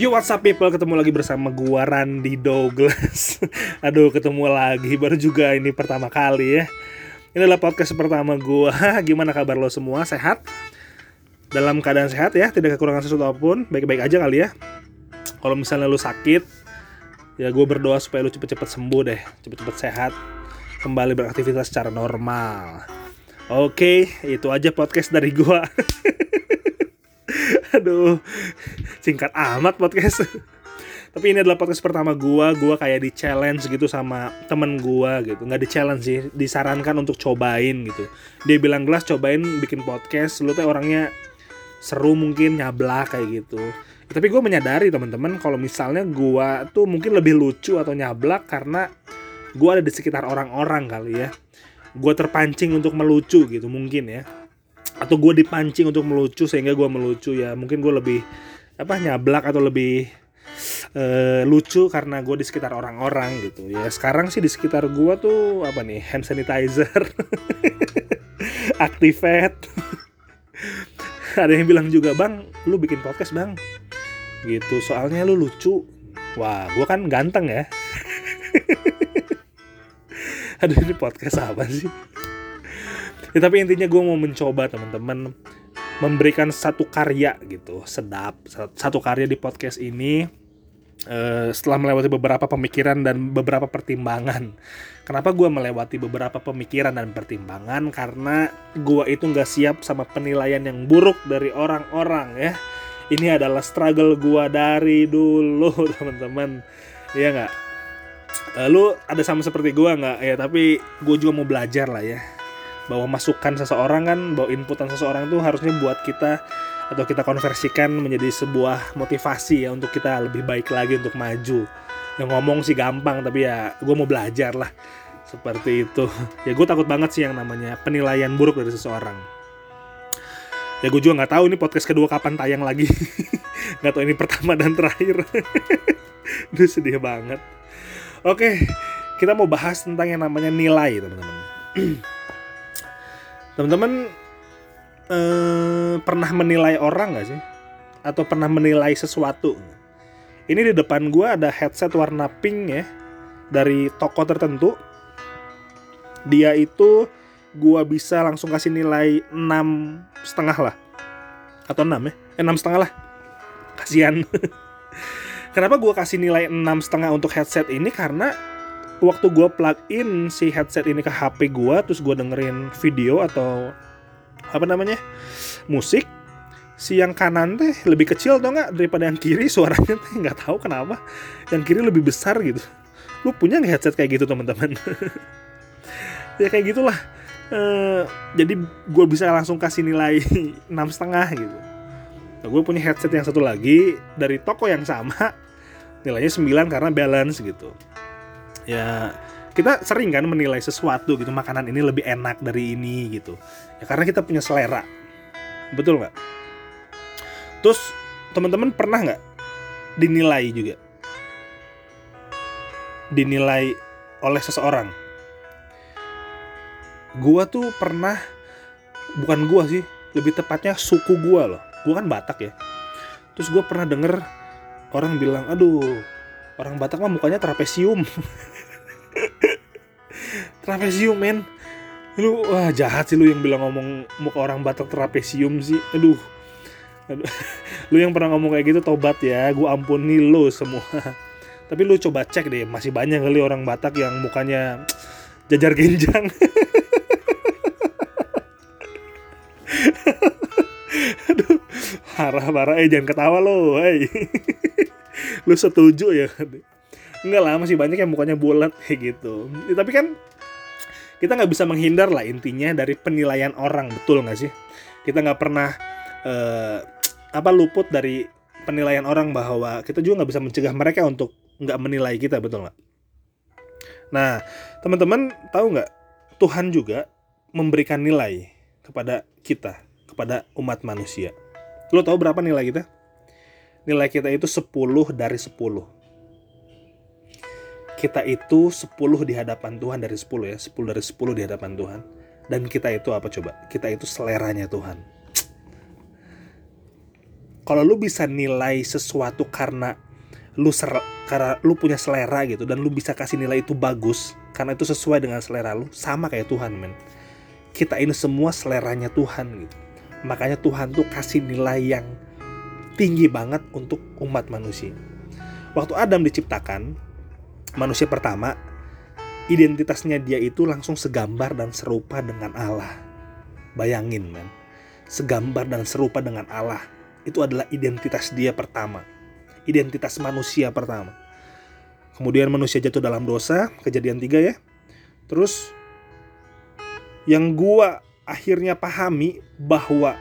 Yo what's up people? Ketemu lagi bersama gua Randy Douglas. Aduh ketemu lagi. Baru juga ini pertama kali ya. Ini adalah podcast pertama gua. Gimana kabar lo semua? Sehat? Dalam keadaan sehat ya? Tidak kekurangan sesuatu apa pun? Baik-baik aja kali ya? Kalau misalnya lu sakit Ya gue berdoa supaya lu cepet-cepet sembuh deh. Cepet-cepet sehat. Kembali beraktivitas secara normal. Oke itu aja podcast dari gua. Aduh, singkat amat podcast. Tapi ini adalah podcast pertama gua, gua kayak di challenge gitu sama temen gua gitu. Nggak di challenge sih, disarankan untuk cobain gitu. Dia bilang gelas cobain bikin podcast, lu tuh orangnya seru mungkin nyablak kayak gitu. Ya, tapi gue menyadari teman-teman kalau misalnya gua tuh mungkin lebih lucu atau nyablak karena gua ada di sekitar orang-orang kali ya. Gua terpancing untuk melucu gitu mungkin ya atau gue dipancing untuk melucu sehingga gue melucu ya mungkin gue lebih apa nyablak atau lebih uh, lucu karena gue di sekitar orang-orang gitu. Ya sekarang sih di sekitar gue tuh apa nih hand sanitizer activate ada yang bilang juga bang lu bikin podcast bang. Gitu soalnya lu lucu. Wah gue kan ganteng ya. Aduh ini podcast apa sih? Ya tapi intinya gue mau mencoba teman-teman memberikan satu karya gitu sedap satu karya di podcast ini uh, setelah melewati beberapa pemikiran dan beberapa pertimbangan. Kenapa gue melewati beberapa pemikiran dan pertimbangan? Karena gue itu nggak siap sama penilaian yang buruk dari orang-orang ya. Ini adalah struggle gue dari dulu teman-teman. Iya nggak? Lu ada sama seperti gue nggak? Ya tapi gue juga mau belajar lah ya bahwa masukan seseorang kan bahwa inputan seseorang itu harusnya buat kita atau kita konversikan menjadi sebuah motivasi ya untuk kita lebih baik lagi untuk maju. Yang ngomong sih gampang tapi ya gue mau belajar lah. Seperti itu. Ya gue takut banget sih yang namanya penilaian buruk dari seseorang. Ya gue juga nggak tahu ini podcast kedua kapan tayang lagi. Nggak tahu ini pertama dan terakhir. Duh sedih banget. Oke kita mau bahas tentang yang namanya nilai teman-teman teman-teman eh, pernah menilai orang gak sih? Atau pernah menilai sesuatu? Ini di depan gue ada headset warna pink ya dari toko tertentu. Dia itu gue bisa langsung kasih nilai enam setengah lah. Atau enam ya? Eh, enam setengah lah. Kasihan. Kenapa gue kasih nilai enam setengah untuk headset ini? Karena waktu gue plug in si headset ini ke HP gue terus gue dengerin video atau apa namanya musik si yang kanan teh lebih kecil atau enggak daripada yang kiri suaranya teh? Nggak tahu kenapa. Yang kiri lebih besar gitu. Lu punya nggak headset kayak gitu teman-teman? Ya kayak gitulah. Uh, jadi gue bisa langsung kasih nilai enam setengah gitu. Nah, gue punya headset yang satu lagi dari toko yang sama nilainya 9 karena balance gitu ya kita sering kan menilai sesuatu gitu makanan ini lebih enak dari ini gitu. Ya karena kita punya selera. Betul nggak? Terus teman-teman pernah nggak dinilai juga? Dinilai oleh seseorang? Gua tuh pernah bukan gua sih lebih tepatnya suku gua loh. Gua kan Batak ya. Terus gua pernah denger orang bilang aduh orang Batak mah mukanya trapesium. Trapesium men. Lu wah jahat sih lu yang bilang ngomong muka orang Batak trapesium sih. Aduh. Aduh. Lu yang pernah ngomong kayak gitu tobat ya. Gua ampuni lu semua. Tapi lu coba cek deh masih banyak kali orang Batak yang mukanya jajar genjang. Aduh. Parah parah eh jangan ketawa lo hey. Lu setuju ya? Enggak lah masih banyak yang mukanya bulat kayak gitu. Ya, tapi kan kita nggak bisa menghindar lah intinya dari penilaian orang betul nggak sih? Kita nggak pernah uh, apa luput dari penilaian orang bahwa kita juga nggak bisa mencegah mereka untuk nggak menilai kita betul nggak? Nah teman-teman tahu nggak? Tuhan juga memberikan nilai kepada kita kepada umat manusia. Lo tahu berapa nilai kita nilai kita itu 10 dari 10 kita itu 10 di hadapan Tuhan dari 10 ya. 10 dari 10 di hadapan Tuhan. Dan kita itu apa coba? Kita itu seleranya Tuhan. Kalau lu bisa nilai sesuatu karena lu ser karena lu punya selera gitu dan lu bisa kasih nilai itu bagus karena itu sesuai dengan selera lu sama kayak Tuhan men. Kita ini semua seleranya Tuhan gitu. Makanya Tuhan tuh kasih nilai yang tinggi banget untuk umat manusia. Waktu Adam diciptakan manusia pertama identitasnya dia itu langsung segambar dan serupa dengan Allah. Bayangin men. Segambar dan serupa dengan Allah. Itu adalah identitas dia pertama. Identitas manusia pertama. Kemudian manusia jatuh dalam dosa, kejadian tiga ya. Terus yang gua akhirnya pahami bahwa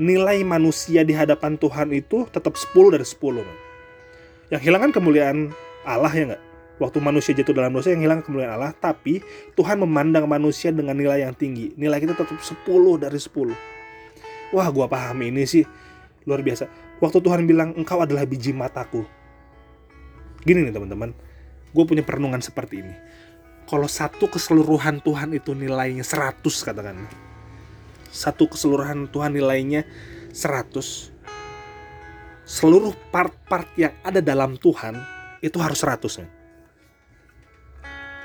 nilai manusia di hadapan Tuhan itu tetap 10 dari 10. Man. Yang hilang kan kemuliaan Allah ya nggak? Waktu manusia jatuh dalam dosa yang hilang kemuliaan Allah, tapi Tuhan memandang manusia dengan nilai yang tinggi. Nilai kita tetap 10 dari 10. Wah, gua pahami ini sih luar biasa waktu Tuhan bilang engkau adalah biji mataku gini nih teman-teman gue punya perenungan seperti ini kalau satu keseluruhan Tuhan itu nilainya 100 katakan satu keseluruhan Tuhan nilainya 100 seluruh part-part yang ada dalam Tuhan itu harus 100 nih.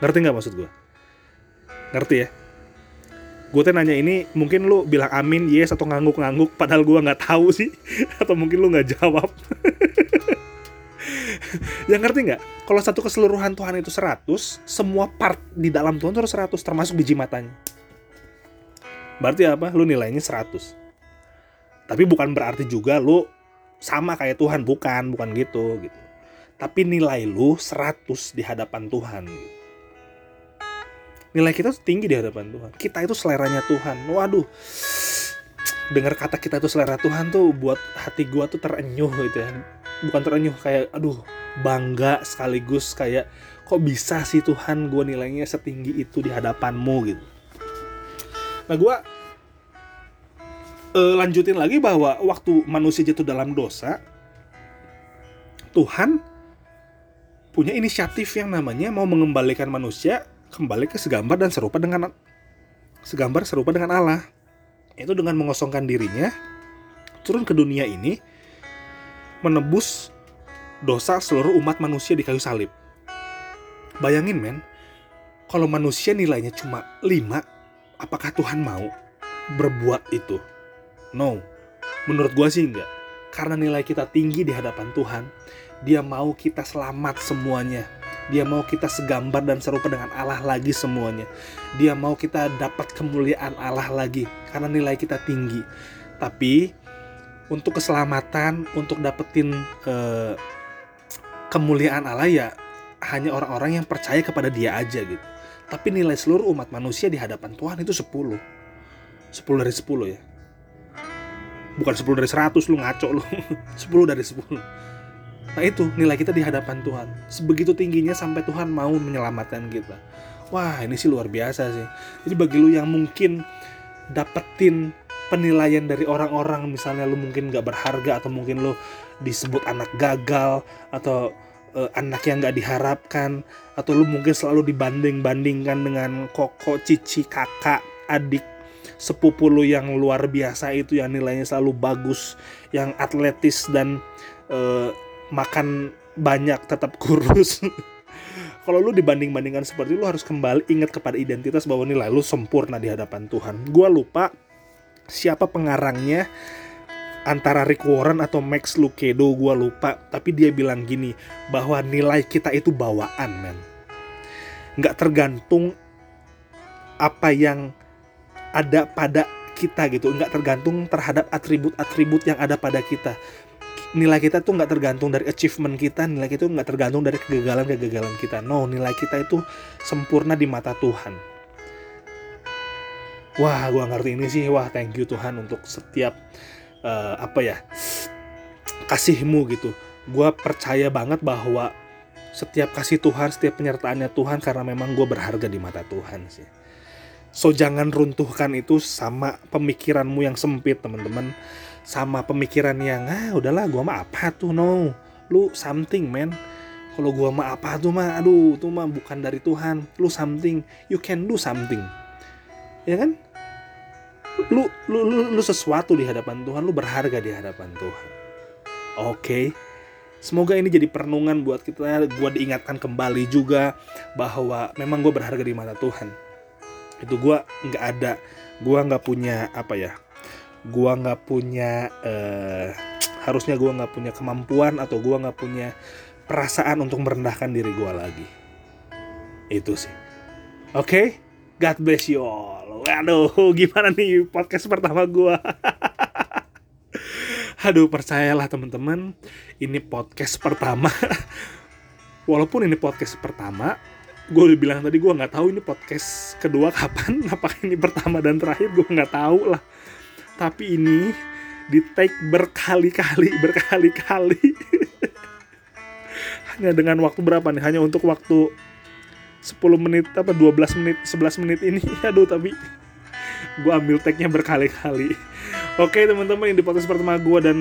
ngerti nggak maksud gue ngerti ya? Gue tuh nanya ini mungkin lu bilang amin yes atau ngangguk-ngangguk padahal gue nggak tahu sih atau mungkin lu nggak jawab. Yang ngerti nggak? Kalau satu keseluruhan Tuhan itu 100 semua part di dalam Tuhan itu harus 100 termasuk biji matanya berarti apa lu nilainya 100 tapi bukan berarti juga lu sama kayak Tuhan bukan bukan gitu gitu tapi nilai lu 100 di hadapan Tuhan nilai kita tinggi di hadapan Tuhan. Kita itu seleranya Tuhan. Waduh, dengar kata kita itu selera Tuhan tuh buat hati gua tuh terenyuh gitu ya. Bukan terenyuh kayak, aduh, bangga sekaligus kayak kok bisa sih Tuhan gua nilainya setinggi itu di hadapanmu gitu. Nah gua uh, lanjutin lagi bahwa waktu manusia jatuh dalam dosa, Tuhan punya inisiatif yang namanya mau mengembalikan manusia kembali ke segambar dan serupa dengan segambar serupa dengan Allah. Itu dengan mengosongkan dirinya turun ke dunia ini menebus dosa seluruh umat manusia di kayu salib. Bayangin men, kalau manusia nilainya cuma 5, apakah Tuhan mau berbuat itu? No. Menurut gua sih enggak. Karena nilai kita tinggi di hadapan Tuhan, dia mau kita selamat semuanya dia mau kita segambar dan serupa dengan Allah lagi semuanya. Dia mau kita dapat kemuliaan Allah lagi karena nilai kita tinggi. Tapi untuk keselamatan, untuk dapetin uh, kemuliaan Allah ya hanya orang-orang yang percaya kepada Dia aja gitu. Tapi nilai seluruh umat manusia di hadapan Tuhan itu 10. 10 dari 10 ya. Bukan 10 dari 100 lu ngaco lu. 10 dari 10 Nah itu nilai kita di hadapan Tuhan. Sebegitu tingginya sampai Tuhan mau menyelamatkan kita. Wah ini sih luar biasa sih. Jadi bagi lu yang mungkin dapetin penilaian dari orang-orang misalnya lu mungkin gak berharga atau mungkin lu disebut anak gagal atau uh, anak yang gak diharapkan atau lu mungkin selalu dibanding-bandingkan dengan koko, cici, kakak, adik sepupu lu yang luar biasa itu yang nilainya selalu bagus, yang atletis dan uh, makan banyak tetap kurus kalau lu dibanding-bandingkan seperti lu harus kembali ingat kepada identitas bahwa nilai lu sempurna di hadapan Tuhan. Gua lupa siapa pengarangnya antara Rick Warren atau Max Lucado gua lupa. Tapi dia bilang gini bahwa nilai kita itu bawaan men. Nggak tergantung apa yang ada pada kita gitu. Nggak tergantung terhadap atribut-atribut yang ada pada kita. Nilai kita tuh nggak tergantung dari achievement kita nilai kita nggak tergantung dari kegagalan-kegagalan kita. No nilai kita itu sempurna di mata Tuhan. Wah gua ngerti ini sih. Wah thank you Tuhan untuk setiap uh, apa ya kasihmu gitu. Gua percaya banget bahwa setiap kasih Tuhan setiap penyertaannya Tuhan karena memang gue berharga di mata Tuhan sih. So jangan runtuhkan itu sama pemikiranmu yang sempit teman-teman. Sama pemikiran yang ah udahlah gua mah apa tuh no? Lu something man. Kalau gua mah apa tuh mah aduh tuh mah bukan dari Tuhan. Lu something. You can do something. Ya kan lu lu lu, lu sesuatu di hadapan Tuhan lu berharga di hadapan Tuhan Oke. Semoga ini jadi perenungan buat kita, gue diingatkan kembali juga bahwa memang gue berharga di mata Tuhan. Itu gue nggak ada, gue nggak punya apa ya, gue nggak punya, eh, harusnya gue nggak punya kemampuan atau gue nggak punya perasaan untuk merendahkan diri gue lagi. Itu sih. Oke, God bless you all. Waduh, gimana nih podcast pertama gue? Aduh percayalah teman-teman, ini podcast pertama. Walaupun ini podcast pertama, gue udah bilang tadi gue nggak tahu ini podcast kedua kapan. Apakah ini pertama dan terakhir gue nggak tahu lah. Tapi ini di take berkali-kali, berkali-kali. Hanya dengan waktu berapa nih? Hanya untuk waktu 10 menit apa 12 menit 11 menit ini. Aduh tapi gue ambil tag-nya berkali-kali. Oke teman-teman ini podcast pertama gue dan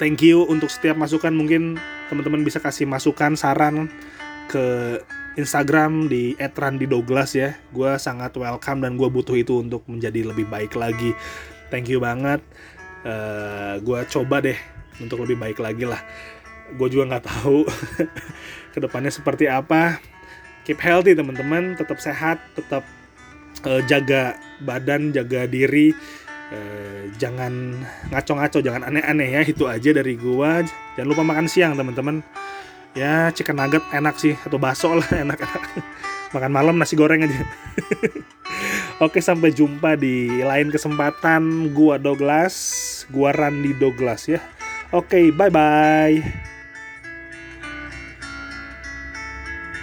thank you untuk setiap masukan. Mungkin teman-teman bisa kasih masukan saran ke Instagram di @randy_douglas ya. Gue sangat welcome dan gue butuh itu untuk menjadi lebih baik lagi. Thank you banget. Uh, gue coba deh untuk lebih baik lagi lah. Gue juga nggak tahu ke depannya seperti apa keep healthy teman-teman. Tetap sehat tetap uh, jaga badan jaga diri. Uh, jangan ngaco-ngaco jangan aneh-aneh ya. Itu aja dari gua. Jangan lupa makan siang teman-teman. Ya chicken nugget enak sih atau bakso lah enak-enak makan malam nasi goreng aja. Oke sampai jumpa di lain kesempatan. Gua Douglas gua Randy Douglas ya. Oke bye bye